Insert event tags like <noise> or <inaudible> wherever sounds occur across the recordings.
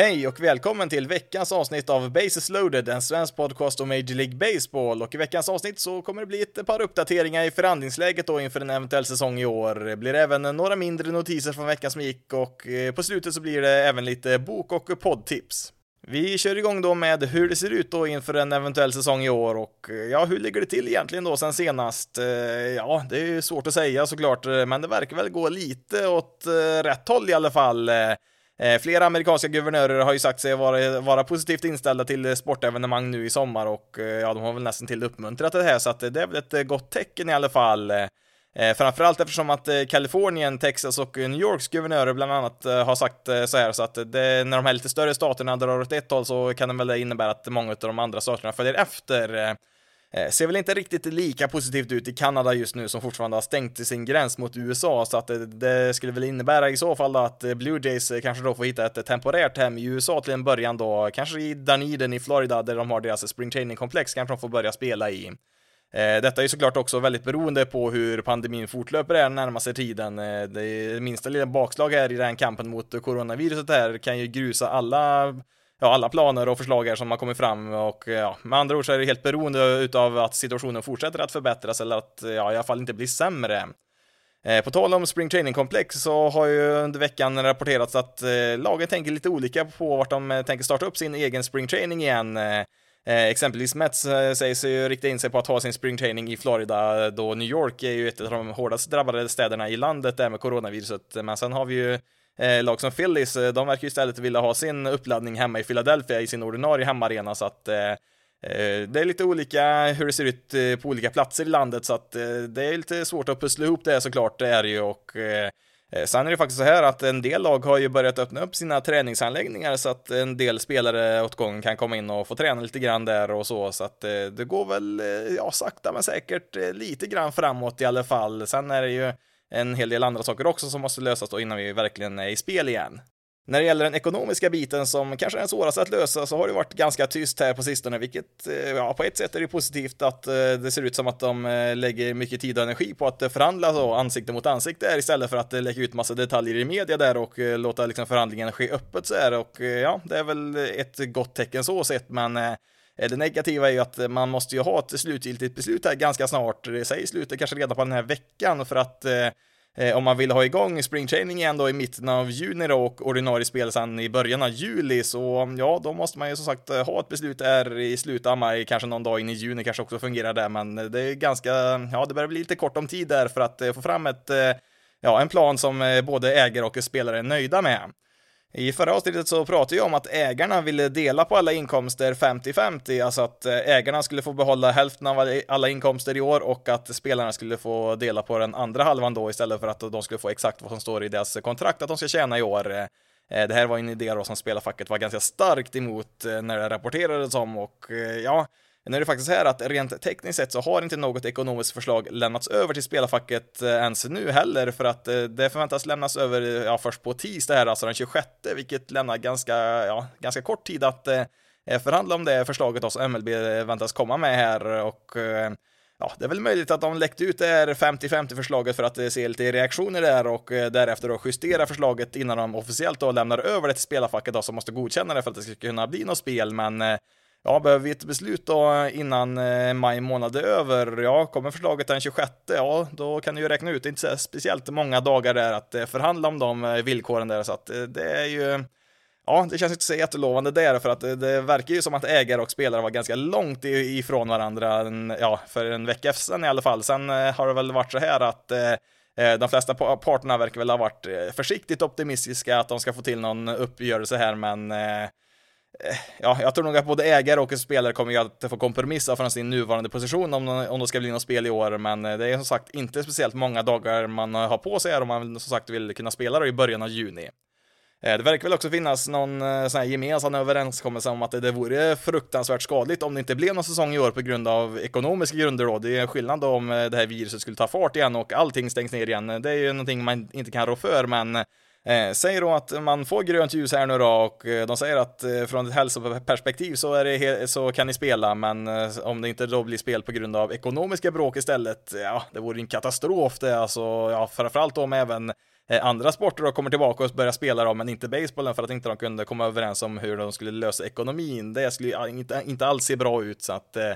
Hej och välkommen till veckans avsnitt av Bases loaded, en svensk podcast om Major League Baseball. Och i veckans avsnitt så kommer det bli ett par uppdateringar i förhandlingsläget då inför en eventuell säsong i år. Det blir även några mindre notiser från veckan som gick och eh, på slutet så blir det även lite bok och poddtips. Vi kör igång då med hur det ser ut då inför en eventuell säsong i år och eh, ja, hur ligger det till egentligen då sen senast? Eh, ja, det är ju svårt att säga såklart, men det verkar väl gå lite åt rätt håll i alla fall. Eh, flera amerikanska guvernörer har ju sagt sig vara, vara positivt inställda till sportevenemang nu i sommar och eh, ja, de har väl nästan till uppmuntrat det här så att eh, det är väl ett gott tecken i alla fall. framförallt eftersom att Kalifornien, Texas och New Yorks guvernörer bland annat har sagt så här så att det, när de här lite större staterna drar åt ett håll så kan det väl innebära att många av de andra staterna följer efter. Eh, ser väl inte riktigt lika positivt ut i Kanada just nu som fortfarande har stängt sin gräns mot USA så att det, det skulle väl innebära i så fall att eh, Blue Jays eh, kanske då får hitta ett temporärt hem i USA till en början då, kanske i Dunedin i Florida där de har deras spring training komplex kanske de får börja spela i. Detta är såklart också väldigt beroende på hur pandemin fortlöper den närmaste tiden. Det minsta lilla bakslag här i den kampen mot coronaviruset här kan ju grusa alla ja, alla planer och förslag här som har kommit fram och ja, med andra ord så är det helt beroende utav att situationen fortsätter att förbättras eller att ja, i alla fall inte blir sämre. Eh, på tal om Spring Training Complex så har ju under veckan rapporterats att eh, laget lagen tänker lite olika på vart de eh, tänker starta upp sin egen Spring Training igen. Exempelvis Mets sägs säger sig ju rikta in sig på att ha sin Spring Training i Florida då New York är ju ett av de hårdast drabbade städerna i landet där med coronaviruset. Men sen har vi ju eh, lag som Phillies, eh, de verkar ju istället vilja ha sin uppladdning hemma i Philadelphia i sin ordinarie hemmaarena så att eh, eh det är lite olika hur det ser ut eh, på olika platser i landet så att det är lite svårt att pussla ihop det såklart, det är det ju och Sen är det faktiskt så här att en del lag har ju börjat öppna upp sina träningsanläggningar så att en del spelare åt gången kan komma in och få träna lite grann där och så, så att det går väl, ja, sakta men säkert lite grann framåt i alla fall. Sen är det ju en hel del andra saker också som måste lösas då innan vi verkligen är i spel igen. När det gäller den ekonomiska biten som kanske är den svåraste att lösa så har det varit ganska tyst här på sistone, vilket eh, ja, på ett sätt är det positivt att eh, det ser ut som att de eh, lägger mycket tid och energi på att förhandla så ansikte mot ansikte här istället för att lägga ut massa detaljer i media där och låta liksom förhandlingen ske öppet så här och ja, det är väl ett gott tecken så sett, men Eh, det negativa är ju att eh, man måste ju ha ett slutgiltigt beslut här ganska snart, säg slutet kanske redan på den här veckan för att eh, eh om man vill ha igång springtraining igen då i mitten av juni då och ordinarie spel sen i början av juli så mm, ja, då måste man ju som sagt ha ett beslut där i slutet av maj, kanske någon dag in i juni kanske också fungerar där, men det är ganska, ja, det börjar bli lite kort om tid där för att eh, få fram ett, eh, ja, en plan som eh, både ägare och spelare är nöjda med. I förra avsnittet så pratade jag om att ägarna ville dela på alla inkomster 50-50, alltså att eh, ägarna skulle få behålla hälften av alla inkomster i år och att spelarna skulle få dela på den andra halvan då istället för att de skulle få exakt vad som står i deras kontrakt att de ska tjäna i år. Eh, det här var en idé då som spelarfacket var ganska starkt emot eh, när det rapporterades om och ja, nu är det faktiskt här att rent tekniskt sett så har inte något ekonomiskt förslag lämnats över till spelarfacket eh, ens nu heller, för att eh, det förväntas lämnas över eh, ja, först på tisdag här, alltså den 26, vilket lämnar ganska, ja, ganska kort tid att eh, förhandla om det förslaget då som MLB väntas komma med här. Och ja, det är väl möjligt att de läckte ut det här 50-50 förslaget för att se lite reaktioner där och därefter då justera förslaget innan de officiellt då lämnar över det till spelarfacket då som måste godkänna det för att det ska kunna bli något spel, men Ja, behöver vi ett beslut då eh, innan eh, maj månad är över? Ja, kommer förslaget den 26? Ja, då kan du ju räkna ut, det är inte speciellt många dagar där att eh, förhandla om de villkoren där, så att det är ju Ja, det känns inte så jättelovande där, för att det verkar ju som att ägare och spelare var ganska långt ifrån varandra, ja, för en vecka sedan i alla fall. Sen har det väl varit så här att de flesta parterna verkar väl ha varit försiktigt optimistiska att de ska få till någon uppgörelse här, men Eh, ja, jag tror nog att både ägare och spelare kommer att få kompromissa från sin nuvarande position om, om det ska bli något spel i år, men eh, det är som sagt inte speciellt många dagar man har på sig här om man som sagt vill kunna spela då i början av juni. Eh, det verkar väl också finnas någon sån här gemensam överenskommelse om att det vore fruktansvärt skadligt om det inte blev någon säsong i år på grund av ekonomiska grunder då. Det är en skillnad då om det här viruset skulle ta fart igen och allting stängs ner igen. Det är ju någonting man inte kan rå för, men Eh, säger då att man får grönt ljus här nu då och eh, de säger att eh, från ett hälsoperspektiv så, är det så kan ni spela, men eh, om det inte då blir spel på grund av ekonomiska bråk istället, ja, det vore en katastrof det, alltså, ja, framförallt om även eh, andra sporter då kommer tillbaka och börjar spela då, men inte basebollen för att inte de kunde komma överens om hur de skulle lösa ekonomin. Det skulle inte, inte alls se bra ut, så att Eh,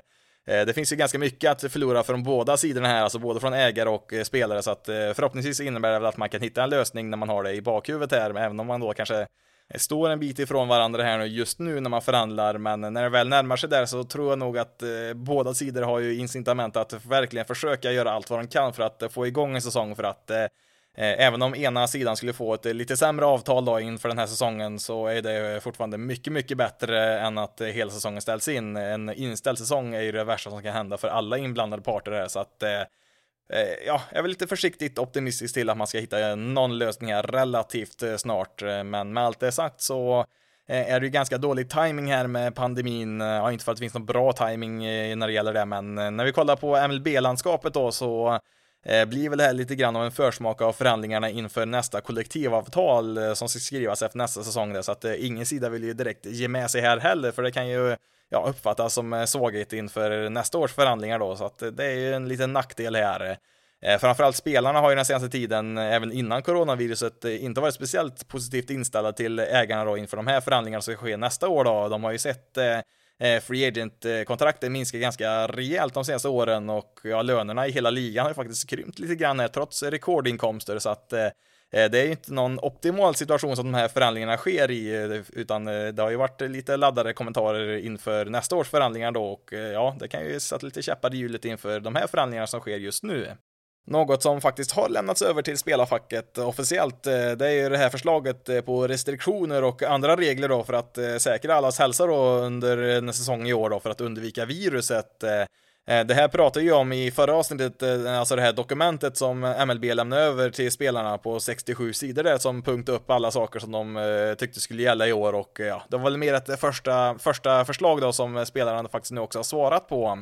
Eh, det finns ju ganska mycket att förlora från båda sidorna här, alltså både från ägare och eh, spelare, så att eh, förhoppningsvis innebär det väl att man kan hitta en lösning när man har det i bakhuvudet här, även om man då kanske står en bit ifrån varandra här nu just nu när man förhandlar, men när det väl närmar sig där så tror jag nog att båda sidor har ju incitament att verkligen försöka göra allt vad de kan för att få igång en säsong för att Eh, även om ena sidan skulle få ett eh, lite sämre avtal då inför den här säsongen så är det eh, fortfarande mycket, mycket bättre än att hela säsongen ställs in. En inställd säsong är ju det värsta som kan hända för alla inblandade parter här så att ja, jag är väl lite försiktigt optimistisk till att man ska hitta någon lösning här relativt snart, men med allt det sagt så är det ju ganska dålig timing här med pandemin. Ja, inte för att det finns någon bra timing när det gäller det, men när vi kollar på MLB-landskapet då så Eh, blir väl det här lite grann av en försmak av förhandlingarna inför nästa kollektivavtal eh, som ska skrivas efter nästa säsong där, så att eh, ingen sida vill ju direkt ge med sig här heller, för det kan ju ja, uppfattas som svaghet inför nästa års förhandlingar då, så att det är ju en liten nackdel här. Framförallt spelarna har ju den senaste tiden, även innan coronaviruset, inte varit speciellt positivt inställda till ägarna då inför de här förhandlingarna som ska ske nästa år då. De har ju sett Eh, free agent-kontrakten minskar ganska rejält de senaste åren och ja, lönerna i hela ligan har ju faktiskt krympt lite grann här, trots rekordinkomster så att eh, eh, det är ju inte någon optimal situation som de här förhandlingarna sker i, utan det har ju varit lite laddade kommentarer inför nästa års förhandlingar då och ja, det kan ju sätta lite käppar i hjulet inför de här förhandlingarna som sker just nu. Något som faktiskt har lämnats över till spelarfacket officiellt, eh, det är ju det här förslaget eh, på restriktioner och andra regler då för att eh, säkra allas hälsa då under en säsong i år då för att undvika viruset. Det här pratade ju om i förra avsnittet, alltså det här dokumentet som MLB lämnade över till spelarna på 67 sidor där som punktade upp alla saker som de tyckte skulle gälla i år och ja, det var väl mer ett första, första förslag då som spelarna faktiskt nu också har svarat på.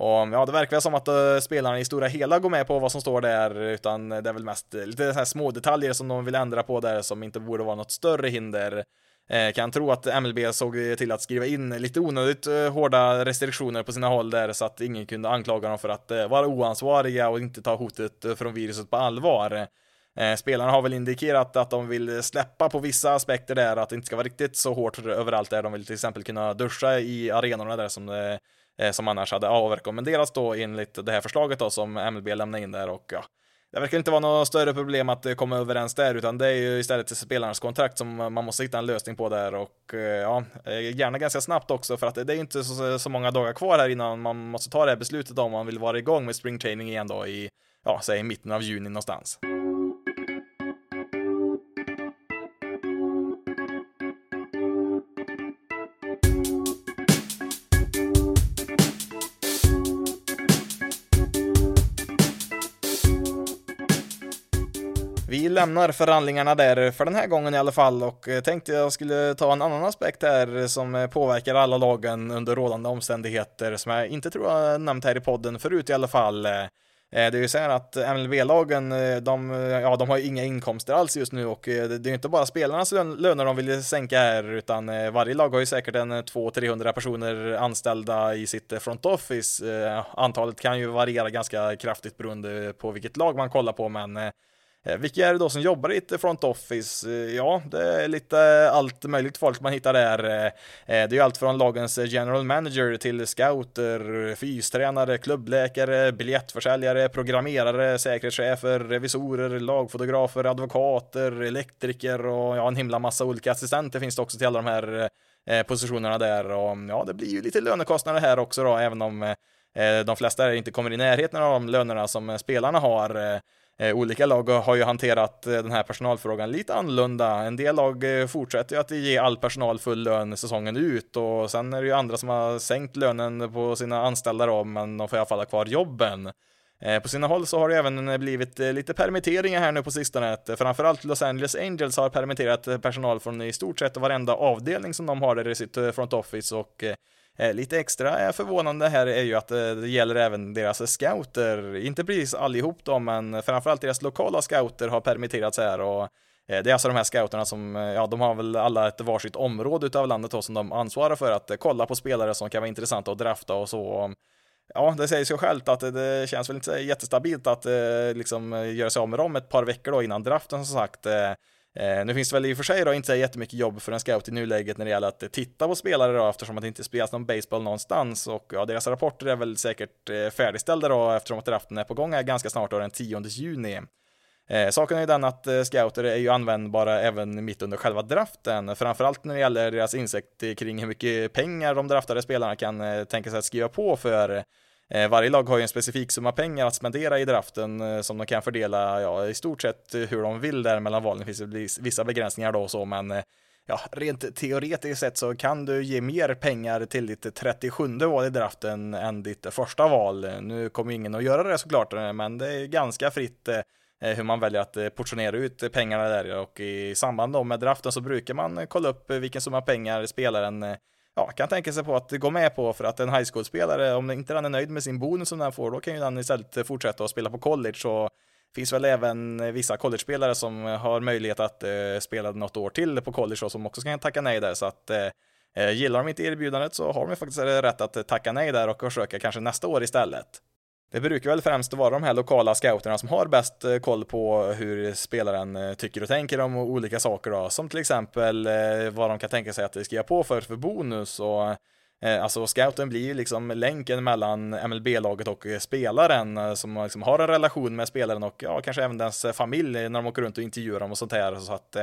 Och ja, det verkar väl som att uh, spelarna i stora hela går med på vad som står där, utan eh, det är väl mest eh, lite så här små detaljer som de vill ändra på där som inte borde vara något större hinder. Eh, kan tro att MLB såg till att skriva in lite onödigt uh, hårda restriktioner på sina håll där så att ingen kunde anklaga dem för att uh, vara oansvariga och inte ta hotet från viruset på allvar. Spelarna har väl indikerat att de vill släppa på vissa aspekter där, att det inte ska vara riktigt så hårt överallt där. De vill till exempel kunna duscha i arenorna där som det eh, som annars hade avrekommenderats då enligt det här förslaget då som MLB lämnade in där och ja, det verkar inte vara något större problem att eh, komma överens där, utan det är ju istället spelarnas kontrakt som man måste hitta en lösning på där och eh, ja, eh, gärna ganska snabbt också för att det är inte så, så många dagar kvar här innan man måste ta det här beslutet om man vill vara igång med springtraining igen då i, ja, säg mitten av juni någonstans. Vi lämnar förhandlingarna där för den här gången i alla fall och eh, tänkte jag skulle ta en annan aspekt här som eh, påverkar alla lagen under rådande omständigheter som jag inte tror jag nämnt här i podden förut i alla fall. Eh, det är ju så här att MLB-lagen, de, ja, de har ju inga inkomster alls just nu och det är ju inte bara spelarnas löner de vill sänka här utan varje lag har ju säkert en 200-300 personer anställda i sitt front office. Antalet kan ju variera ganska kraftigt beroende på vilket lag man kollar på men Eh, vilka är det då som jobbar i ett front office? Eh, ja, det är lite allt möjligt folk man hittar där. Eh, det är ju allt från lagens general manager till scouter, fystränare, klubbläkare, biljettförsäljare, programmerare, säkerhetschefer, revisorer, lagfotografer, advokater, elektriker och ja, en himla massa olika assistenter finns det också till alla de här positionerna där och ja, det blir ju lite lönekostnader här också då, även om de flesta inte kommer i närheten av de lönerna som spelarna har. Eh, olika lag har ju hanterat eh, den här personalfrågan lite annorlunda. En del lag eh, fortsätter ju att ge all personal full lön säsongen ut och sen är det ju andra som har sänkt lönen på sina anställda då, men de får i alla fall ha kvar jobben. Eh, på sina håll så har det även eh, blivit eh, lite permitteringar här nu på sistone. Eh, framförallt Los Angeles Angels har permitterat eh, personal från i stort sett varenda avdelning som de har där i sitt front office och Eh, lite extra är förvånande här är ju att eh, det gäller även deras scouter, inte precis allihop då, men framförallt deras lokala scouter har permitterats här och eh, det är alltså de här scouterna som, ja, de har väl alla ett varsitt område utav landet då som de ansvarar för att kolla på spelare som kan vara intressanta att drafta och så ja, det säger sig självt att det känns väl inte jättestabilt att liksom göra sig av med dem ett par veckor då innan draften som sagt. Eh, nu finns det väl i och för sig då inte jättemycket jobb för en scout i nuläget när det gäller att eh, titta på spelare då eftersom att det inte spelas någon baseball någonstans och ja, deras rapporter är väl säkert eh, färdigställda då eftersom att draften är på gång här ganska snart då den 10 juni. Eh, saken är ju den att eh, scouter är ju användbara även mitt under själva draften, framförallt när det gäller deras insikt kring hur mycket pengar de draftade spelarna kan eh, tänka sig att skriva på för. Eh, varje lag har ju en specifik summa pengar att spendera i draften eh, som de kan fördela ja, i stort sett eh, hur de vill där mellan valen. Det finns vissa begränsningar då och så, men ja, rent teoretiskt sett så kan du ge mer pengar till ditt 37 val i draften än ditt första val. Nu kommer ingen att göra det såklart, men det är ganska fritt hur man väljer att portionera ut pengarna där och i samband med draften så brukar man kolla upp vilken summa pengar spelaren ja, kan tänka sig på att gå med på för att en high school-spelare, om inte den är nöjd med sin bonus som den får, då kan ju den istället fortsätta att spela på college och finns väl även vissa college-spelare som har möjlighet att eh, spela något år till på college och som också kan tacka nej där så att eh, eh gillar de inte erbjudandet så har de faktiskt rätt att tacka nej där och försöka kanske nästa år istället. Det brukar väl främst vara de här lokala scouterna som har bäst eh, koll på hur spelaren eh, tycker och tänker om olika saker då, som till exempel eh, vad de kan tänka sig att det skriva på för, för bonus och Alltså scouten blir ju liksom länken mellan MLB-laget och spelaren som liksom har en relation med spelaren och ja, kanske även dens familj när de åker runt och intervjuar dem och sånt här. Så att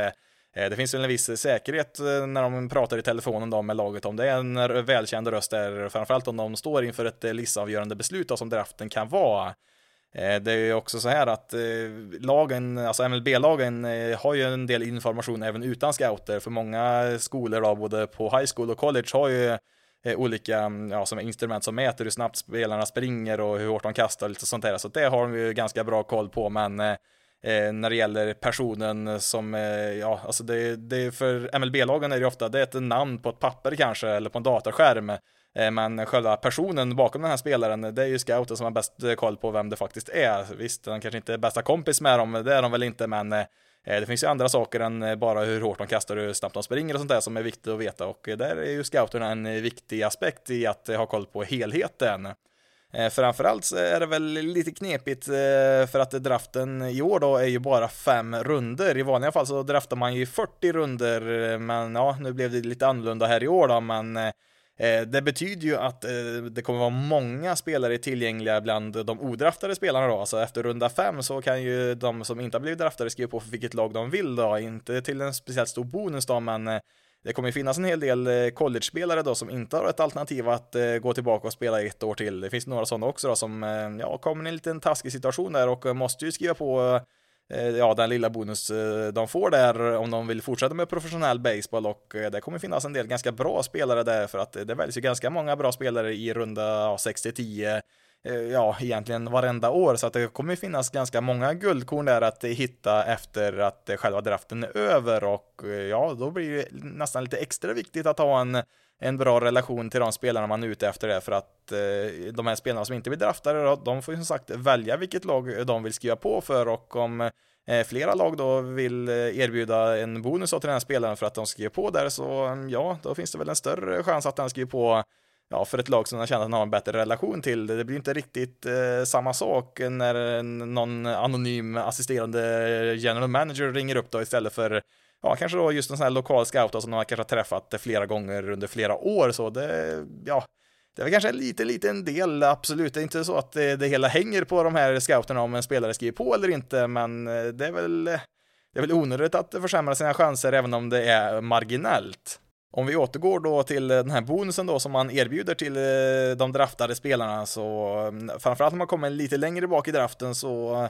Eh, det finns väl en viss säkerhet eh, när de pratar i telefonen då med laget om det är en välkänd röst där, framförallt om de står inför ett eh, livsavgörande beslut då, som draften kan vara. Det är ju också så här att lagen, alltså MLB-lagen har ju en del information även utan scouter, för många skolor då, både på high school och college har ju olika mm, ja, som instrument som mäter hur snabbt spelarna springer och hur hårt de kastar och lite sånt där. Så det har de ju ganska bra koll på, men eh, när det gäller personen som, eh, ja, alltså det, det för MLB-lagen är det ofta, det är ett namn på ett papper kanske, eller på en datorskärm. Eh, men själva personen bakom den här spelaren, det är ju scouten som har bäst koll på vem det faktiskt är. Visst, han kanske inte är bästa kompis med dem, det är de väl inte, men eh, det finns ju andra saker än bara hur hårt de kastar och hur snabbt de springer och sånt där som är viktigt att veta och där är ju scouterna en viktig aspekt i att ha koll på helheten. Eh, framförallt så är det väl lite knepigt eh, för att draften i år då är ju bara fem runder. I vanliga fall så draftar man ju 40 runder, eh, men ja, nu blev det lite annorlunda här i år då, men eh, det betyder ju att det kommer vara många spelare tillgängliga bland de odraftade spelarna då, alltså efter runda fem så kan ju de som inte har blivit draftade skriva på för vilket lag de vill då, inte till en speciellt stor bonus då, men det kommer ju finnas en hel del eh, college-spelare då som inte har ett alternativ att eh, gå tillbaka och spela ett år till. Det finns några sådana också då som eh, ja, kommer i en liten taskig situation där och måste ju skriva på ja, den lilla bonus de får där om de vill fortsätta med professionell baseball och det kommer finnas en del ganska bra spelare där för att det väljs ju ganska många bra spelare i runda ja, 6-10 Eh, ja, egentligen varenda år, så att det kommer finnas ganska många guldkorn där att hitta efter att själva draften är över. Och eh, ja, då blir det nästan lite extra viktigt att ha en, en bra relation till de spelarna man är ute efter det för att eh, de här spelarna som inte blir draftade, de får ju som sagt välja vilket lag de vill skriva på för. Och om eh, flera lag då vill eh, erbjuda en bonus till den här spelaren för att de skriver på där så mm, ja, då finns det väl en större chans att den skriver på ja, för ett lag som man känner att man har en bättre relation till. Det blir inte riktigt eh, samma sak när någon anonym assisterande general manager ringer upp då istället för ja, kanske då just en sån här lokal scout som de har träffat flera gånger under flera år så det, ja, det är väl kanske en liten, liten del, absolut. Det är inte så att det, det hela hänger på de här scouterna om en spelare skriver på eller inte, men eh, det är väl, det är väl onödigt att försämra sina chanser även om det är marginellt. Om vi återgår då till den här bonusen då som man erbjuder till eh, de draftade spelarna så mm, framförallt när man kommer lite längre bak i draften så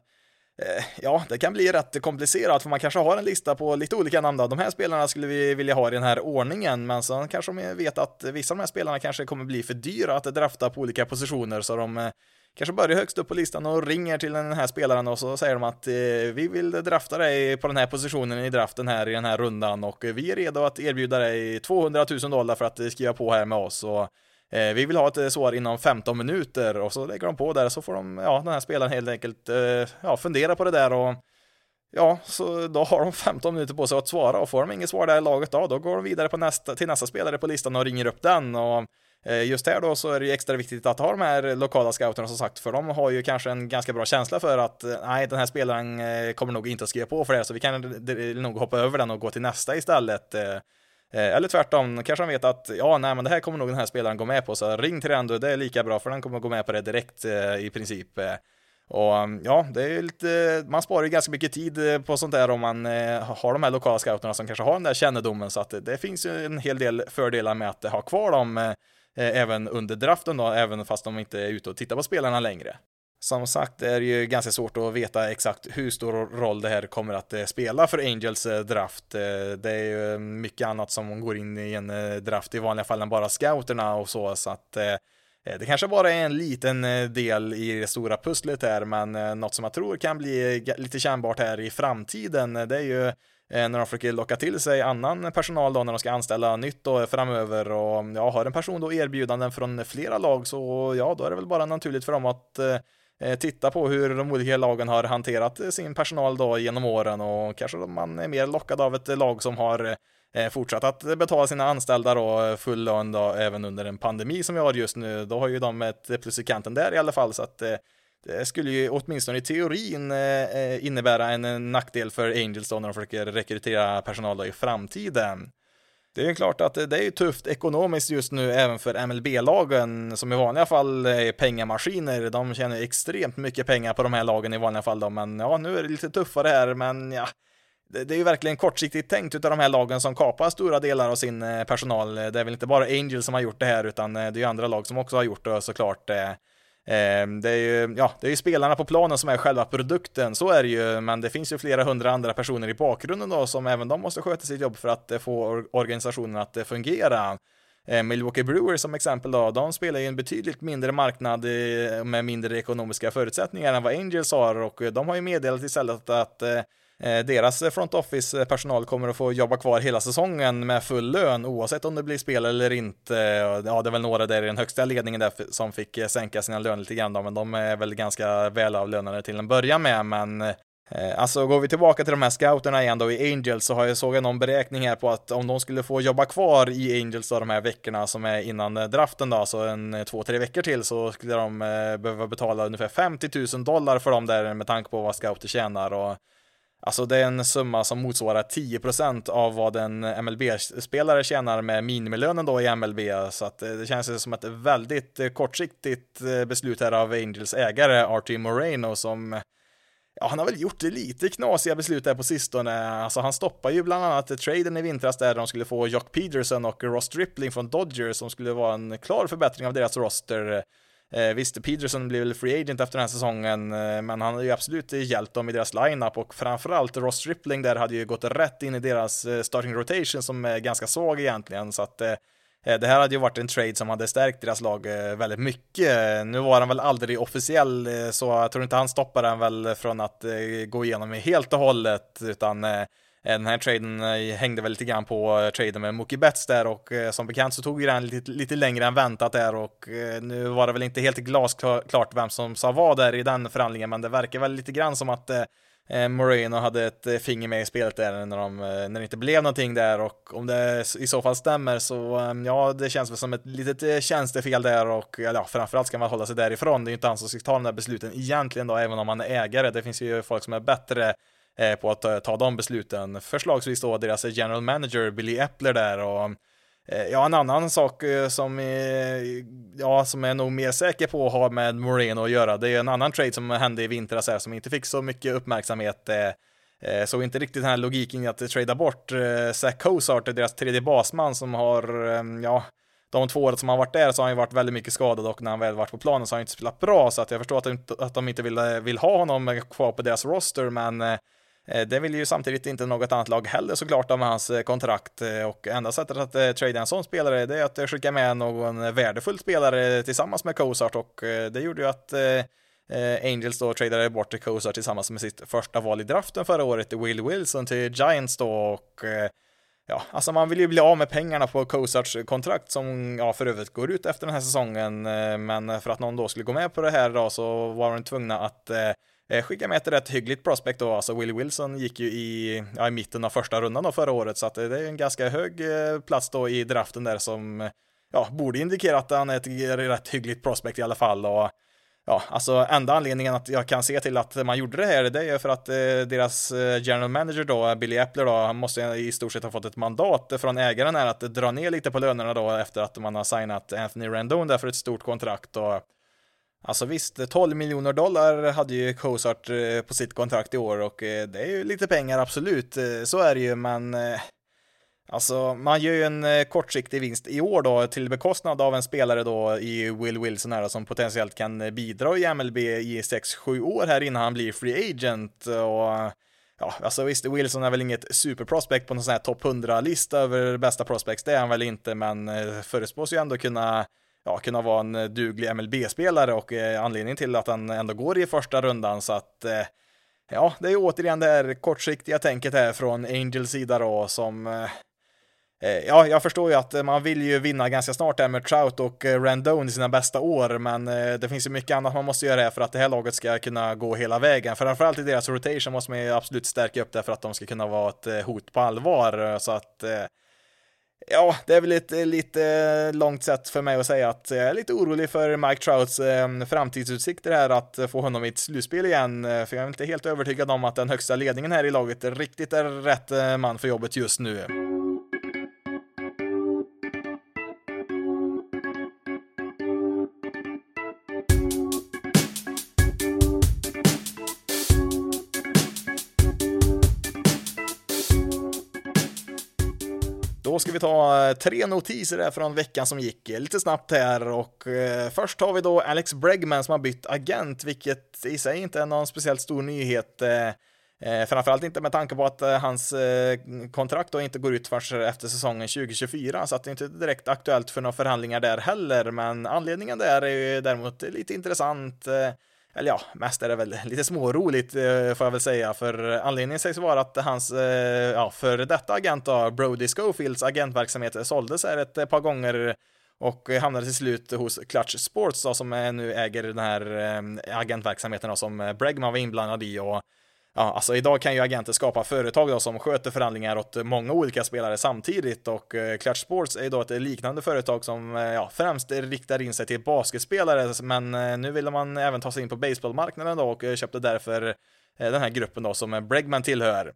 eh, ja, det kan bli rätt komplicerat för man kanske har en lista på lite olika namn då. De här spelarna skulle vi vilja ha i den här ordningen, men sen kanske de vet att vissa av de här spelarna kanske kommer bli för dyra att drafta på olika positioner så de eh, kanske börjar högst upp på listan och ringer till den här spelaren och så säger de att eh, vi vill drafta dig på den här positionen i draften här i den här rundan och vi är redo att erbjuda dig 200 000 dollar för att skriva på här med oss och eh, vi vill ha ett svar inom 15 minuter och så lägger de på där så får de, ja, den här spelaren helt enkelt, eh, ja, fundera på det där och Ja, så då har de 15 minuter på sig att svara och får de inget svar där i laget då, då går de vidare på nästa, till nästa spelare på listan och ringer upp den och eh, just här då så är det ju extra viktigt att ha de här lokala scouterna som sagt, för de har ju kanske en ganska bra känsla för att eh, nej, den här spelaren eh, kommer nog inte att skriva på för det, så vi kan nog hoppa över den och gå till nästa istället. Eller tvärtom, kanske han vet att ja, nej, men det här kommer nog den här spelaren gå med på, så ring till den då, det är lika bra för den kommer gå med på det direkt i princip. Och um, ja, det är lite, man sparar ju ganska mycket tid eh, på sånt där om man eh, har de här lokala scouterna som kanske har den där kännedomen, så att det finns ju en hel del fördelar med att ha kvar dem eh, även under draften då, även fast de inte är ute och tittar på spelarna längre. Som sagt det är ju ganska svårt att veta exakt hur stor roll det här kommer att spela för Angels draft. Det är ju mycket annat som går in i en draft i vanliga fall än bara scouterna och så, så att Eh, det kanske bara är en liten eh, del i det stora pusslet här, men eh, något som jag tror kan bli lite kännbart här i framtiden, det är ju när de försöker locka till sig annan personal då när de ska anställa nytt då framöver och mm, ja, har en person då erbjudanden från flera lag så ja, då är det väl bara naturligt för dem att eh, eh titta på hur de olika lagen har hanterat sin personal då genom åren och kanske man är mer lockad av ett lag som har eh, Eh, fortsatt att betala sina anställda då eh, full lön då även under en pandemi som vi har just nu. Då har ju de ett plus i kanten där i alla fall så att eh, det skulle ju åtminstone i teorin innebära en nackdel för Angels då när de försöker rekrytera personal då i framtiden. Det är ju klart att det är ju tufft ekonomiskt just nu även för MLB-lagen som i vanliga fall är pengamaskiner. De tjänar extremt mycket pengar på de här lagen i vanliga fall då, men ja, nu är det lite tuffare här, men ja, det, är ju verkligen kortsiktigt tänkt utav de här lagen som kapar stora delar av sin eh, personal. Eh, det är väl inte bara Angels som har gjort det här, utan eh, det är ju andra lag som också har gjort det såklart. Det är ju, ja, det är ju spelarna på planen som är själva produkten, så är det ju, men det finns ju flera hundra andra personer i bakgrunden då som även de måste sköta sitt jobb för att få organisationen att fungera. Milwaukee Brewers som exempel då, de spelar ju en betydligt mindre marknad med mindre ekonomiska förutsättningar än vad Angels har och de har ju meddelat istället att Eh, deras front office eh, personal kommer att få jobba kvar hela säsongen med full lön oavsett om det blir spel eller inte. Ja, det är väl några där i den högsta ledningen där som fick eh, sänka sina löner lite grann då, men de är väl ganska välavlönade till en början med, men Alltså går vi tillbaka till de här scouterna igen då i Angels så har jag såg någon beräkning här på att om de skulle få jobba kvar i Angels då de här veckorna som är innan draften då, så en två, tre veckor till så skulle de behöva betala ungefär 50 000 dollar för dem där med tanke på vad scouter tjänar och Alltså det är en summa som motsvarar 10% av vad en MLB-spelare tjänar med minimilönen då i MLB, så att eh, det känns som ett väldigt eh, kortsiktigt eh, beslut här av Angels ägare Artie Moreno som Ja, han har väl gjort lite knasiga beslut där på sistone. Alltså, han stoppar ju bland annat traden i vintras där de skulle få Jock Peterson och Ross Drippling från Dodgers som skulle vara en klar förbättring av deras roster. Eh, visst, Peterson blev väl free agent efter den här säsongen, eh, men han har ju absolut hjälpt dem i deras lineup och framförallt Ross Stripling där hade ju gått rätt in i deras eh, starting rotation som är ganska svag egentligen, så att eh, eh det här hade ju varit en trade som hade stärkt deras lag eh, väldigt mycket. Nu var han väl aldrig officiell, eh, så jag tror inte han stoppade den väl från att eh, gå igenom helt och hållet, utan Eh, Eh, den här traden eh, hängde väl lite grann på eh, traden med Mookie Betts där och som bekant så tog ju den lite, lite längre än väntat där och nu var det väl inte helt glasklart vem som sa vad där i den förhandlingen men det verkar väl lite grann som att Moreno hade ett finger med i spelet där när, de, när det inte blev någonting där och om det i så fall stämmer så ja, det känns väl som ett litet tjänstefel där och ja, framförallt ska man hålla sig därifrån. Det är ju inte han som ska ta de där besluten egentligen då, även om man är ägare. Det finns ju folk som är bättre Eh, på att eh, ta de besluten. Förslagsvis då deras general manager Billy Epler där och eh, Ja, en annan sak som är, ja, som är nog mer säker på att ha med Moreno att göra, det är en annan trade som hände i vintras här som inte fick så mycket uppmärksamhet. Så inte riktigt den här logiken i att trada bort Zach Cozart, deras tredje basman som har, ja, de två åren som han varit där så har han ju varit väldigt mycket skadad och när han väl varit på planen så har han inte spelat bra så att jag förstår att de inte, att de inte vill, vill ha honom kvar på deras roster men Eh, det vill ju samtidigt inte något annat lag heller såklart med hans eh, kontrakt eh, och enda sättet att trada en sån spelare det är att skicka med någon värdefull spelare tillsammans med Cozart och det gjorde ju att Angels då tradade bort Cozart tillsammans med sitt första val i draften förra året, Will Wilson till Giants då och ja, alltså man vill ju bli av med pengarna på Cozarts kontrakt som ja, för övrigt går ut efter den här säsongen. Men för att någon då skulle gå med på det här då så var de tvungna att Eh, skicka med ett rätt hyggligt prospect då. Alltså Will Wilson gick ju i, ja, i mitten av första rundan då förra året så att eh, det är en ganska hög eh, plats då i draften där som ja, borde indikera att han är ett rätt hyggligt prospect i alla fall. Och ja, alltså enda anledningen att jag kan se till att man gjorde det här, det är för att eh, deras general manager då, Billy Appler då, han måste i stort sett ha fått ett mandat från ägaren här att dra ner lite på lönerna då efter att man har signat Anthony Rendon där för ett stort kontrakt och Alltså visst, 12 miljoner dollar hade ju Cozart eh, på sitt kontrakt i år och eh, det är ju lite pengar absolut, eh, så är det ju, men Alltså, man gör ju en kortsiktig vinst i år då till bekostnad av en spelare då i Will Wilson här som potentiellt kan bidra i MLB i 6-7 år här innan han blir free agent. Och ja, alltså visst, Wilson är väl inget superprospect på någon sån här topp 100-lista över bästa prospects, det är han väl inte, men förutspås ju ändå kunna ja, kunna vara en eh, duglig MLB-spelare och eh, anledningen till att han ändå går i första rundan så att eh, ja, det är återigen det här kortsiktiga tänket här från Angels sida då som ja, jag förstår ju att man vill ju vinna ganska snart här med Trout och Randone i sina bästa år, men det finns ju mycket annat man måste göra här för att det här laget ska kunna gå hela vägen. Framförallt i deras rotation måste man ju absolut stärka upp det för att de ska kunna vara ett hot på allvar, så att Ja, det är väl ett eh, lite eh, långt sätt för mig att säga att jag är lite orolig för Mike Trouts eh, framtidsutsikter här att få honom i ett slutspel igen, för jag är inte helt övertygad om att den högsta ledningen här i laget riktigt är rätt man för jobbet just nu. Då ska vi ta eh, tre notiser här från veckan som gick eh, lite snabbt här och eh, först har vi då Alex Bregman som har bytt agent, vilket i sig inte är någon speciellt stor nyhet. Eh, eh framförallt inte med tanke på att eh, hans eh, kontrakt då inte går ut förrän efter säsongen 2024, så att det inte är direkt aktuellt för några förhandlingar där heller. Men anledningen där är ju däremot lite intressant eller ja, mest är det väl lite småroligt eh, får jag väl säga, för anledningen sägs vara att hans eh, ja, för detta agent då, Brody Schofields agentverksamhet såldes här ett par gånger och hamnade till slut hos Clutch Sports då, som nu äger den här agentverksamheten då, som Bregman var inblandad i och ja, alltså idag kan ju agenter skapa företag då, som sköter förhandlingar åt många olika spelare samtidigt och eh, Clutch Sports är ju då ett liknande företag som eh, ja, främst riktar in sig till basketspelare, men eh, nu ville man även ta sig in på baseballmarknaden då och köpte därför den här gruppen då som Bregman tillhör.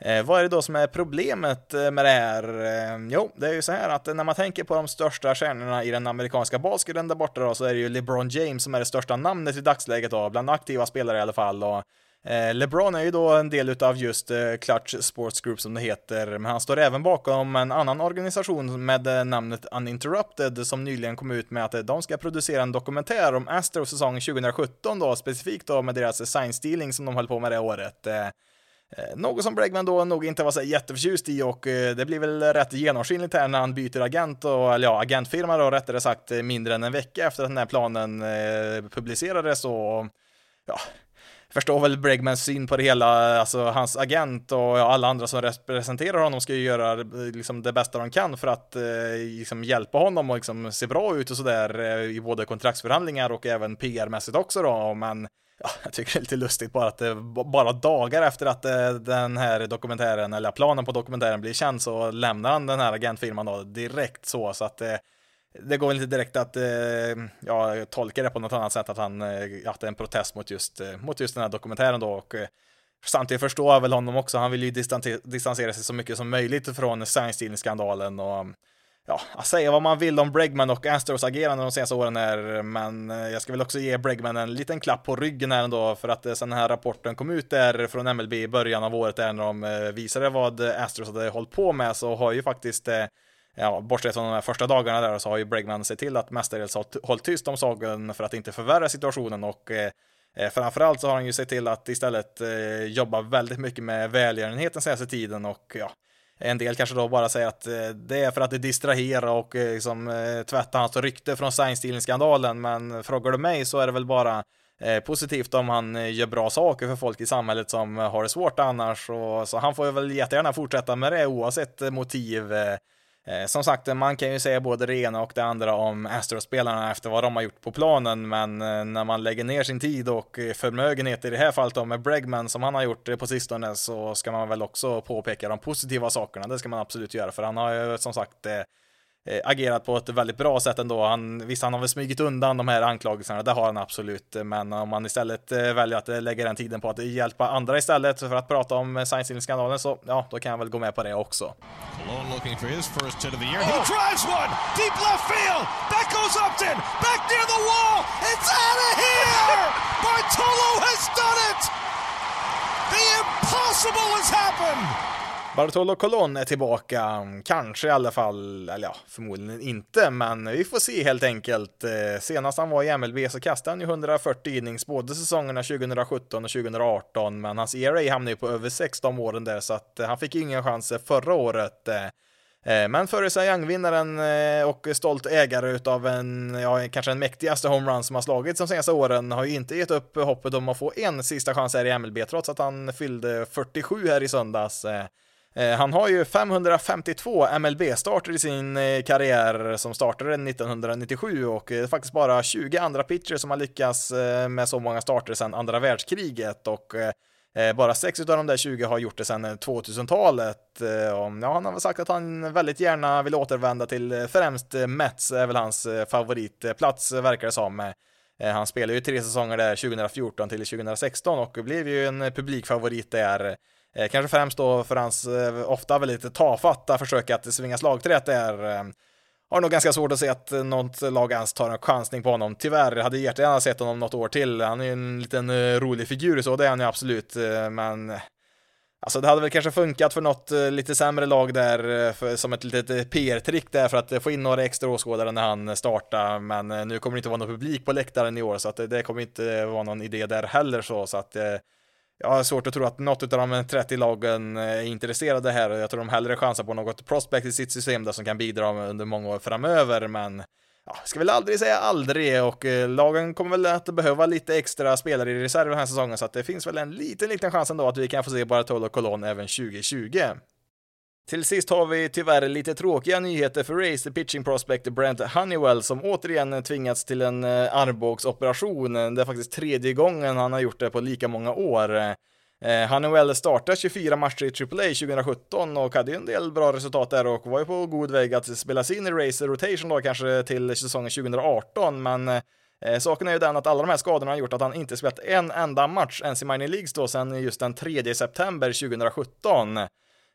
Eh, vad är det då som är problemet med det här? Eh, jo, det är ju så här att när man tänker på de största stjärnorna i den amerikanska basketen där borta då, så är det ju LeBron James som är det största namnet i dagsläget då, bland aktiva spelare i alla fall. Och Eh, LeBron är ju då en del utav just eh, Clutch Sports Group som det heter, men han står även bakom en annan organisation med eh, namnet Uninterrupted som nyligen kom ut med att de ska producera en dokumentär om Astros säsong 2017 då, specifikt då med deras sign stealing som de höll på med det året. Något som Bregman då nog inte var så jätteförtjust i och det blir väl rätt genomskinligt här när han byter agent och, eller ja, agentfirma då rättare sagt mindre än en vecka efter att den här planen publicerades och ja, förstår väl Bregmans syn på det hela, alltså hans agent och alla andra som representerar honom ska ju göra liksom det bästa de kan för att eh, liksom hjälpa honom och liksom se bra ut och sådär eh, i både kontraktsförhandlingar och även PR-mässigt också då, men ja, jag tycker det är lite lustigt bara att det bara dagar efter att eh, den här dokumentären, eller planen på dokumentären blir känd så lämnar han den här agentfirman då direkt så, så att eh, det går väl inte direkt att eh, ja, tolka det på något annat sätt att, han, eh, att det är en protest mot just, eh, mot just den här dokumentären då. Och, eh, samtidigt förstår jag väl honom också. Han vill ju distansera sig så mycket som möjligt från science skandalen och ja, att säga vad man vill om Bregman och Astros agerande de senaste åren här, men eh, jag ska väl också ge Bregman en liten klapp på ryggen här ändå, för att eh, sen den här rapporten kom ut där från MLB i början av året där när de visade vad Astros hade hållit på med så har ju faktiskt ja, bortsett från de här första dagarna där så har ju Bregman sett till att mestadels hållit tyst om saken för att inte förvärra situationen och eh, Eh, framförallt så har han ju sett till att istället eh, jobba väldigt mycket med välgörenhet den senaste tiden och ja, en del kanske då bara säger att eh, det är för att det distraherar och eh, liksom, eh, tvätta hans rykte från Seinstein-skandalen, men frågar du mig så är det väl bara eh, positivt om han eh, gör bra saker för folk i samhället som har det svårt annars. Och, så han får väl jättegärna fortsätta med det oavsett motiv. Eh, Eh, som sagt, man kan ju säga både det ena och det andra om Astros-spelarna efter vad de har gjort på planen, men eh, när man lägger ner sin tid och eh, förmögenhet i det här fallet då med Bregman som han har gjort eh, på sistone så ska man väl också påpeka de positiva sakerna. Det ska man absolut göra, för han har ju som sagt eh, agerat på ett väldigt bra sätt ändå. Han, visst, han har väl smugit undan de här anklagelserna, det har han absolut, men om man istället eh, väljer att eh, lägga den tiden på att hjälpa andra istället för att prata om science så ja, då kan jag väl gå med på det också. Malone looking for his first hit of the year. He drives one deep left field. That goes Upton back near the wall. It's out of here. <laughs> Bartolo has done it. The impossible has happened. Bartolo Colon är tillbaka, kanske i alla fall, eller ja, förmodligen inte, men vi får se helt enkelt. Eh, senast han var i MLB så kastade han ju 140 innings både säsongerna 2017 och 2018, men hans ERA hamnade ju på över 16 åren där, så att eh, han fick ju ingen chans förra året. Eh. Men före Sayang-vinnaren och stolt ägare utav en, ja, kanske den mäktigaste homerun som har slagits de senaste åren har ju inte gett upp hoppet om att få en sista chans här i MLB, trots att han fyllde 47 här i söndags. Eh, han har ju 552 MLB-starter i sin eh, karriär som startade 1997 och det är faktiskt bara 20 andra pitchers som har lyckats med så många starter sedan andra världskriget och bara sex av de där 20 har gjort det sedan 2000-talet. Ja, han har väl sagt att han väldigt gärna vill återvända till främst Mets, är väl hans favoritplats verkar det som. Han spelade ju tre säsonger där 2014 till 2016 och blev ju en publikfavorit där. Eh, kanske främst då för hans eh, ofta väldigt tafatta försök att svinga slagträtt där. Eh, har nog ganska svårt att se att något lag ens tar en chansning på honom. Tyvärr, hade jättegärna sett honom något år till. Han är ju en liten eh, rolig figur så, det är han ju absolut, eh, men eh, Alltså det hade väl kanske funkat för något lite sämre lag där för, som ett litet PR-trick där för att få in några extra åskådare när han startar. Men nu kommer det inte vara någon publik på läktaren i år så att det, det kommer inte vara någon idé där heller så. så att jag har svårt att tro att något av de 30 lagen eh, är intresserade här och jag tror de hellre chansar på något prospect i sitt system där som kan bidra under många år framöver men ja, ska väl aldrig säga aldrig och eh, lagen kommer väl att behöva lite extra spelare i reserv den här säsongen så att det finns väl en liten liten chans ändå att vi kan få se Bartolo Colon även 2020. Till sist har vi tyvärr lite tråkiga nyheter för Rays pitching prospect Brent Honeywell som återigen tvingats till en eh, armbågsoperation. Det är faktiskt tredje gången han har gjort det på lika många år. Eh, Honeywell startade 24 matcher i AAA 2017 och hade ju en del bra resultat där och var ju på god väg att spela in i Rays Rotation då kanske till säsongen 2018 men eh, saken är ju den att alla de här skadorna har gjort att han inte spelat en enda match ens i Minor Leagues då sedan just den 3 september 2017.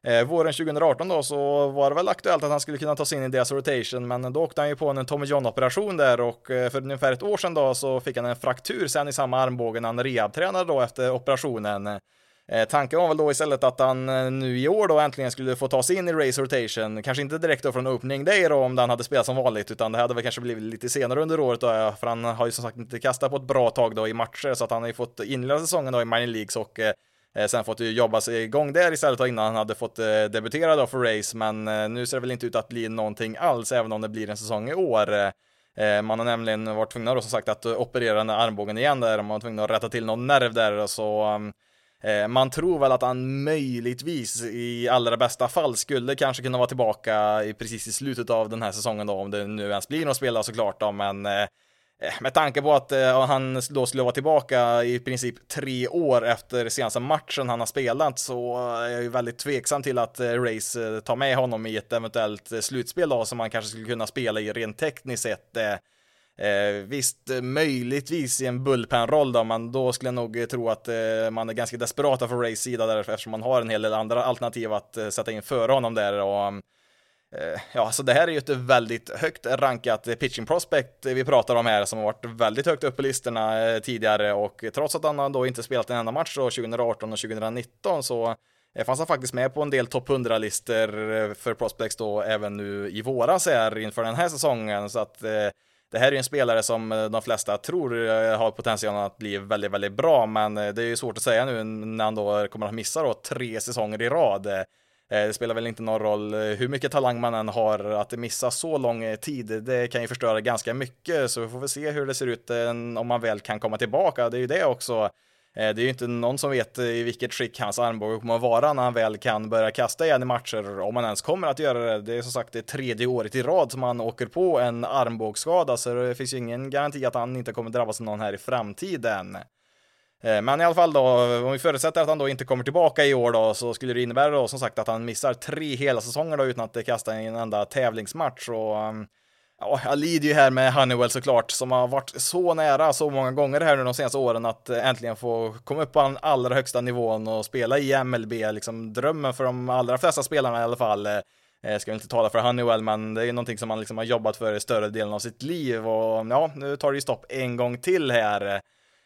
Eh, våren 2018 då så var det väl aktuellt att han skulle kunna ta sig in i deras rotation, men då åkte han ju på en Tommy John-operation där och eh, för ungefär ett år sedan då så fick han en fraktur sen i samma armbåge när han rehabtränade då efter operationen. Eh, tanken var väl då istället att han eh, nu i år då äntligen skulle få ta sig in i race rotation, kanske inte direkt då från opening day då om den hade spelat som vanligt, utan det hade väl kanske blivit lite senare under året då, för han har ju som sagt inte kastat på ett bra tag då i matcher, så att han har ju fått inleda säsongen då i minor leagues och Eh, Eh, sen fått jobba sig igång där istället innan han hade fått eh, debutera då för race, men eh, nu ser det väl inte ut att bli någonting alls, även om det blir en säsong i år. Man har nämligen varit tvungna då som sagt att operera den armbågen igen där, man var tvungna att rätta till någon nerv där, så mm, man tror väl att han möjligtvis i allra bästa fall skulle kanske kunna vara tillbaka i precis i slutet av den här säsongen då, om det nu ens blir något spel såklart då, men Eh, med tanke på att eh, han då skulle vara tillbaka i princip tre år efter senaste matchen han har spelat så är jag ju väldigt tveksam till att eh, Race eh, tar med honom i ett eventuellt eh, slutspel då som han kanske skulle kunna spela i rent tekniskt sett. Eh, visst, möjligtvis i en bullpen-roll då, men då skulle jag nog tro att eh, man är ganska desperata för Rays sida där eftersom man har en hel del andra alternativ att eh, sätta in före honom där och mm, Eh, ja, så det här är ju ett väldigt högt rankat pitching prospect vi pratar om här som har varit väldigt högt upp på listorna eh, tidigare och trots att han då inte spelat en enda match då 2018 och 2019 så eh, fanns han faktiskt med på en del topp 100-listor för prospects då även nu i våras här inför den här säsongen så att det här är ju en spelare som de flesta tror har potentialen att bli väldigt, väldigt bra, men det är ju svårt att säga nu när han då kommer att missa då tre säsonger i rad. Eh, det spelar väl inte någon roll eh, hur mycket talang man än har, att missa så lång eh, tid, det kan ju förstöra ganska mycket, så vi får väl se hur det ser ut om man väl kan komma tillbaka. Det är ju det också det är ju inte någon som vet i vilket skick hans armbåge kommer att vara när han väl kan börja kasta igen i matcher, om han ens kommer att göra det. Det är som sagt det tredje året i rad som han åker på en armbågsskada, så det finns ju ingen garanti att han inte kommer drabbas av någon här i framtiden. Eh, men i alla fall då, om vi förutsätter att han då inte kommer tillbaka i år då, så skulle det innebära då som sagt att han missar tre hela säsonger då utan att kasta en enda tävlingsmatch. Och um, Ja, jag lider ju här med Honeywell såklart, som har varit så nära så många gånger här nu de senaste åren att eh, äntligen få komma upp på den allra högsta nivån och spela i MLB, liksom drömmen för de allra flesta spelarna i alla fall. Eh, jag ska inte tala för Honeywell, men det är ju någonting som man liksom har jobbat för i större delen av sitt liv och ja, nu tar det ju stopp en gång till här.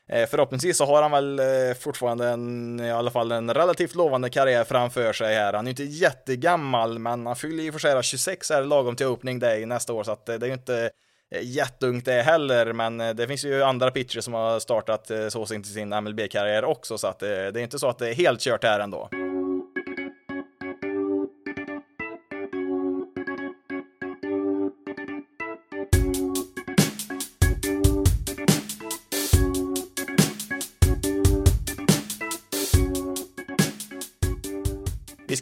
Eh, förhoppningsvis så har han väl eh, fortfarande en, i alla fall en relativt lovande karriär framför sig här. Han är ju inte jättegammal, men han fyller ju för sig 26 är lagom till opening day nästa år, så att eh, det är ju inte jätteungt det heller, men det finns ju andra pitchers som har startat så sin MLB-karriär också, så att det är inte så att det är helt kört här ändå.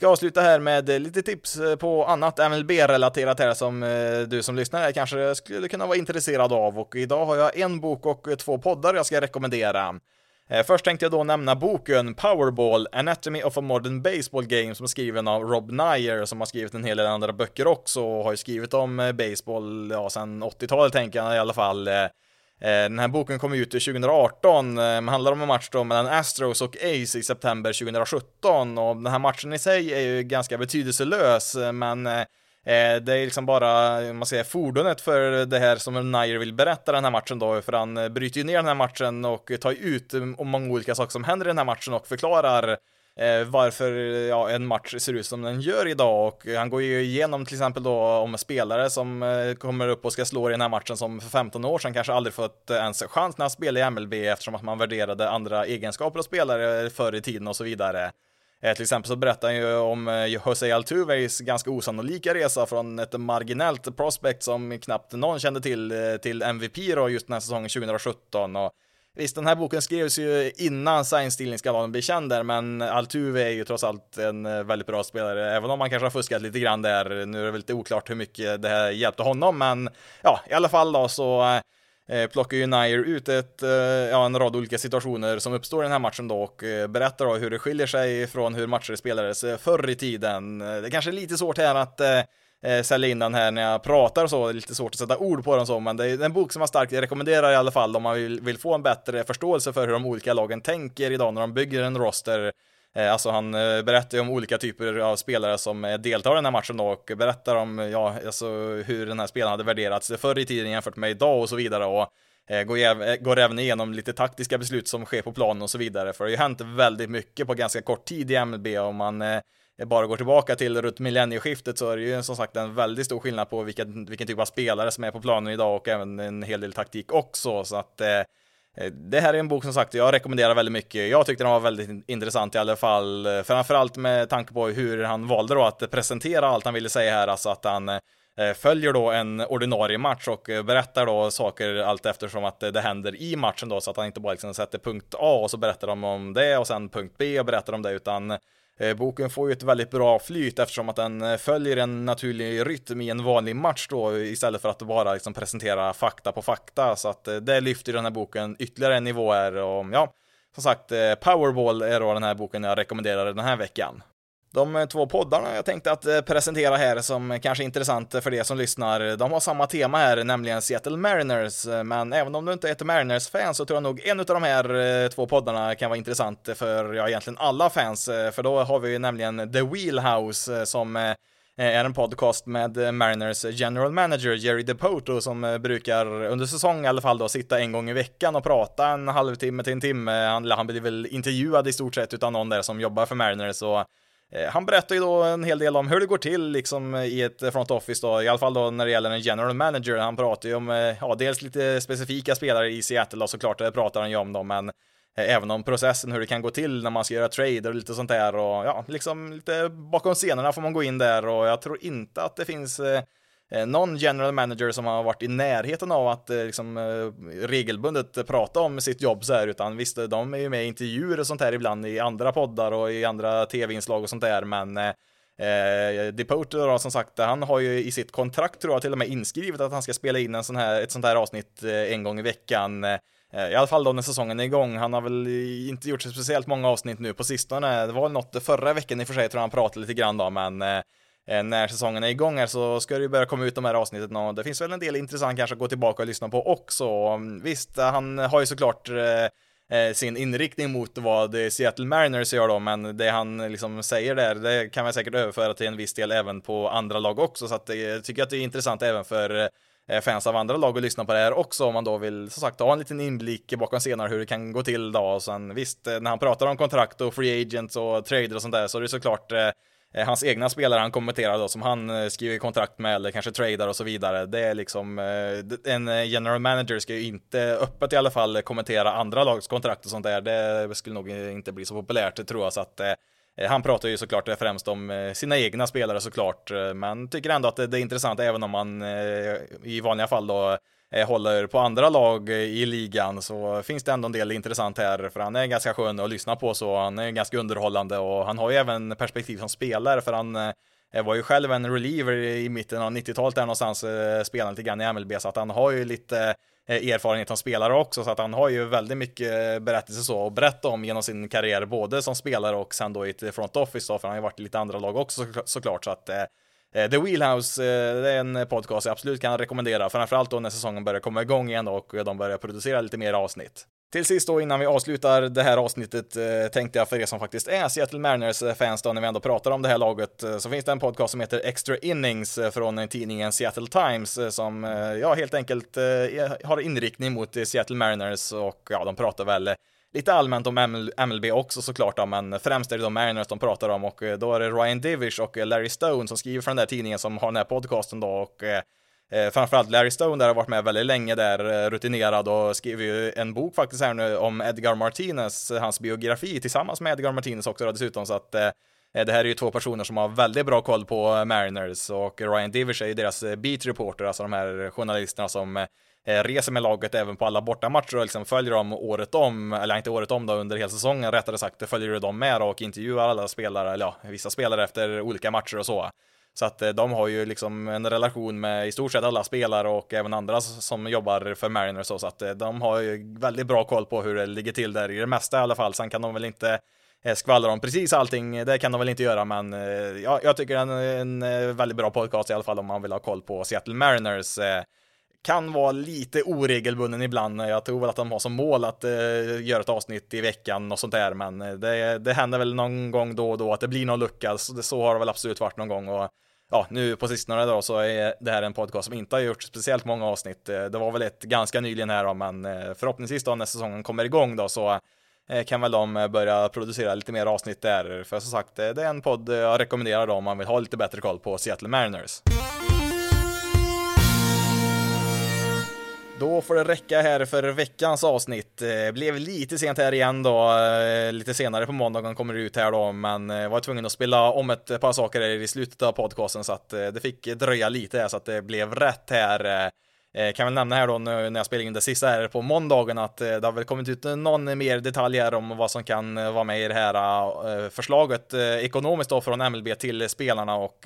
Ska avsluta här med eh, lite tips eh, på annat MLB-relaterat här som eh, du som lyssnar här kanske skulle kunna vara intresserad av och idag har jag en bok och två poddar jag ska rekommendera. Först tänkte jag då nämna boken Powerball, Anatomy of a Modern Baseball Game som är skriven av Rob Nyer som har skrivit en hel del andra böcker också och har ju skrivit om baseball, ja, sedan 80-talet tänker jag i alla fall. Eh, den här boken kom ut 2018, eh, handlar om en match då mellan Astros och Ace i september 2017 och den här matchen i sig är ju ganska betydelselös, eh, men det är liksom bara, man säger, fordonet för det här som Nair vill berätta den här matchen då, för han bryter ju ner den här matchen och tar ut om många olika saker som händer i den här matchen och förklarar eh, varför ja, en match ser ut som den gör idag och han går ju igenom till exempel då om spelare som eh, kommer upp och ska slå i den här matchen som för 15 år sedan kanske aldrig fått eh, ens chans när han spelade i MLB eftersom att man värderade andra egenskaper av spelare förr i tiden och så vidare. Eh, till exempel så berättar han ju om eh, Jose Altuves ganska osannolika resa från ett marginellt prospect som knappt någon kände till eh, till MVP då just den här säsongen 2017 och Visst, den här boken skrevs ju innan science-stealing-skandalen blev känd där, men Altuve är ju trots allt en eh, väldigt bra spelare, även om han kanske har fuskat lite grann där. Nu är det väl lite oklart hur mycket det här hjälpte honom, men ja, i alla fall då så eh, plockar ju Nair ut ett, eh, ja, en rad olika situationer som uppstår i den här matchen då och eh, berättar då hur det skiljer sig från hur matcher spelades eh, förr i tiden. Det är kanske är lite svårt här att eh, sälja in den här när jag pratar och så, det är lite svårt att sätta ord på den så, men det är en bok som jag starkt rekommenderar i alla fall om man vill, vill få en bättre förståelse för hur de olika lagen tänker idag när de bygger en roster. Eh, alltså han eh, berättar ju om olika typer av spelare som eh, deltar i den här matchen då och berättar om, ja, alltså hur den här spelaren hade värderats förr i tiden jämfört med idag och så vidare och går, går även igenom lite taktiska beslut som sker på planen och så vidare, för det har ju hänt väldigt mycket på ganska kort tid i MLB om man Eh, bara går tillbaka till runt millennieskiftet så är det ju som sagt en väldigt stor skillnad på vilken, vilken typ av spelare som är på planen idag och även en hel del taktik också. Så att eh, eh det här är en bok som sagt jag rekommenderar väldigt mycket. Jag tyckte den var väldigt intressant i alla fall, eh, framförallt med tanke på hur han valde då att presentera allt han ville säga här, alltså att han följer då en ordinarie match och berättar då saker allt eftersom att det händer i matchen då så att han inte bara liksom sätter punkt A och så berättar de om det och sen punkt B och berättar om det utan Eh, boken får ju ett väldigt bra flyt eftersom att den eh, följer en naturlig rytm i en vanlig match då istället för att bara liksom presentera fakta på fakta så att eh, det lyfter den här boken ytterligare en nivå här och ja, som sagt Powerball är då den här boken jag rekommenderar den här veckan. De två poddarna jag tänkte att eh, presentera här som kanske är intressant för de som lyssnar, de har samma tema här, nämligen Seattle Mariners. Men även om du inte är ett Mariners-fan så tror jag nog en av de här eh, två poddarna kan vara intressant för, ja, egentligen alla fans. Eh, för då har vi ju nämligen The Wheelhouse som är en podcast med Mariners general manager Jerry DePoto som brukar under säsong i alla fall då sitta en gång i veckan och prata en halvtimme till en timme. Han, han blir väl intervjuad i stort sett utan någon där som jobbar för Mariners och Eh, han berättar ju då en hel del om hur det går till liksom i ett front office då, i alla fall då när det gäller en general manager. Han pratar ju om, eh, ja, dels lite specifika spelare i Seattle och såklart, det pratar han ju om då, men även om processen, hur det kan gå till när man ska göra trader och lite sånt där och ja, liksom lite bakom scenerna får man gå in där och jag tror inte att det finns Eh, Eh, någon general manager som har varit i närheten av att eh, liksom, eh, regelbundet prata om sitt jobb så här, utan visst, de är ju med i intervjuer och sånt här ibland i andra poddar och i andra tv-inslag och sånt där, men Eh, Depoter då, som sagt, han har ju i sitt kontrakt tror jag till och med inskrivet att han ska spela in en sån här, ett sånt här avsnitt eh, en gång i veckan. Eh, I alla fall då när säsongen är igång. Han har väl inte gjort så speciellt många avsnitt nu på sistone. Det var något förra veckan i och för sig tror jag han pratade lite grann då, men Eh, Eh, när säsongen är igång här så ska det ju börja komma ut de här avsnitten och det finns väl en del intressant kanske att gå tillbaka och lyssna på också. Visst, han har ju såklart eh, eh, sin inriktning mot vad Seattle Mariners gör då, men det han liksom säger där, det kan man säkert överföra till en viss del även på andra lag också, så att jag tycker att det är intressant även för fans av andra lag att lyssna på det här också om man då vill som sagt ha en liten inblick bakom senare hur det kan gå till då och sen visst när han pratar om kontrakt och free agents och trader och sånt där så är det såklart Eh, hans egna spelare han kommenterar då, som han eh, skriver kontrakt med eller kanske tradar och så vidare. Det är liksom, eh, en general manager ska ju inte öppet i alla fall kommentera andra lags kontrakt och sånt där. Det skulle nog inte bli så populärt tror jag, så att han pratar ju såklart främst om sina egna spelare såklart, men tycker ändå att det är intressant även om man i vanliga fall då Eh, håller på andra lag eh, i ligan så finns det ändå en del intressant här för han är ganska skön att lyssna på så han är ganska underhållande och han har ju även perspektiv som spelare för han eh, var ju själv en reliever i mitten av 90-talet där någonstans, spelade lite grann i MLB, så att han har ju lite erfarenhet som spelare också, så att han har ju väldigt mycket berättelser så att berätta om genom sin karriär, både som spelare och sen då i ett front office då, för han har ju varit i lite andra lag också såklart, så att Eh, The Wheelhouse, eh, det är en podcast jag absolut kan rekommendera, framförallt då när säsongen börjar komma igång igen och de börjar producera lite mer avsnitt. Till sist då innan vi avslutar det här avsnittet eh, tänkte jag för er som faktiskt är Seattle Mariners-fans då när vi ändå pratar om det här laget så finns det en podcast som heter Extra Innings från tidningen Seattle Times som ja helt enkelt har inriktning mot Seattle Mariners och ja de pratar väl lite allmänt om MLB också såklart då, men främst är det de Mariners de pratar om och eh, då är det Ryan Divish och eh, Larry Stone som skriver för den där tidningen som har den här podcasten då och eh, eh framförallt Larry Stone där har varit med väldigt länge där, eh, rutinerad och skriver ju en bok faktiskt här nu om Edgar Martinez, hans biografi tillsammans med Edgar Martinez också då, dessutom så att eh, det här är ju två personer som har väldigt bra koll på Mariners och Ryan Divish är ju deras beat reporter, alltså de här journalisterna som Eh, Eh, reser med laget även på alla bortamatcher och liksom följer dem året om, eller inte året om då, under hela säsongen rättare sagt, följer dem med och intervjuar alla spelare, eller ja, vissa spelare efter olika matcher och så. Så att eh, de har ju liksom en relation med i stort sett alla spelare och även andra som jobbar för Mariners så, så att eh, de har ju väldigt bra koll på hur det ligger till där i det mesta i alla fall. Sen kan de väl inte skvallra om precis allting, det kan de väl inte göra, men ja, jag tycker det är en väldigt bra podcast i alla fall om man vill ha koll på Seattle Mariners kan vara lite oregelbunden ibland. Eh, jag tror väl att de har som mål att eh, göra ett avsnitt i veckan och sånt där, men eh, det, det händer väl någon gång då och då att det blir någon lucka. Så, så har det väl absolut varit någon gång och ja, nu på sistone då så är det här en podcast som inte har gjort speciellt många avsnitt. Eh, det var väl ett ganska nyligen här då, men förhoppningsvis då när säsongen kommer igång då så kan väl de börja producera lite mer avsnitt där. För som sagt, det är en podd jag rekommenderar då om man vill ha lite bättre koll på Seattle Mariners. Då får det räcka här för veckans avsnitt. Eh, blev lite sent här igen då, eh, lite senare på måndagen kommer det ut här då, men eh, var tvungen att spela om ett par saker i slutet av podcasten så att det fick dröja lite här så att det blev rätt här. Kan väl nämna här då när jag spelade in det sista här på måndagen att det har väl kommit ut någon mer detalj här om vad som kan vara med i det här förslaget ekonomiskt då från MLB till spelarna och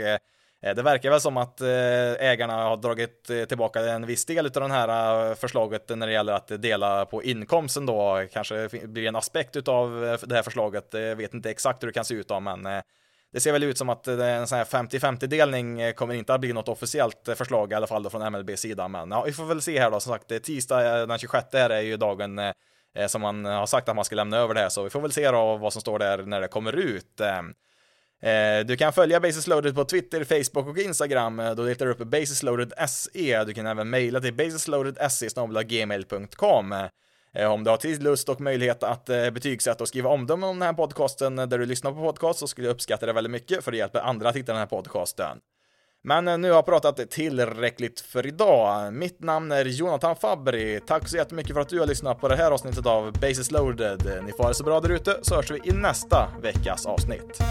Eh, det verkar väl som att eh, ägarna har dragit eh, tillbaka en viss del av den här förslaget när det gäller att dela på inkomsten då. Kanske blir en aspekt av det här förslaget. Jag vet inte exakt hur det kan se ut då, men det ser väl ut som att en sån här 50-50 delning kommer inte att bli något officiellt förslag i alla fall då från MLB sida. Men ja, vi får väl se här då. Som sagt, tisdag den 26 här är ju dagen som man har sagt att man ska lämna över det här, så vi får väl se då vad som står där när det kommer ut. Eh, du kan följa Basis Loaded på Twitter, Facebook och Instagram. Eh, då letar du upp basisloaded.se. Du kan även mejla till basisloaded.se gmail.com. Eh, om du har tid, lust och möjlighet att betygsätta och skriva omdömen om den här podcasten där du lyssnar på podcast så skulle jag uppskatta det väldigt mycket för det hjälper andra att hitta den här podcasten. Men nu har jag pratat tillräckligt för idag. Mitt namn är Jonathan Fabri. Tack så jättemycket för att du har lyssnat på det här avsnittet av Basis loaded. Ni får ha det så bra där ute så hörs vi i nästa veckas avsnitt.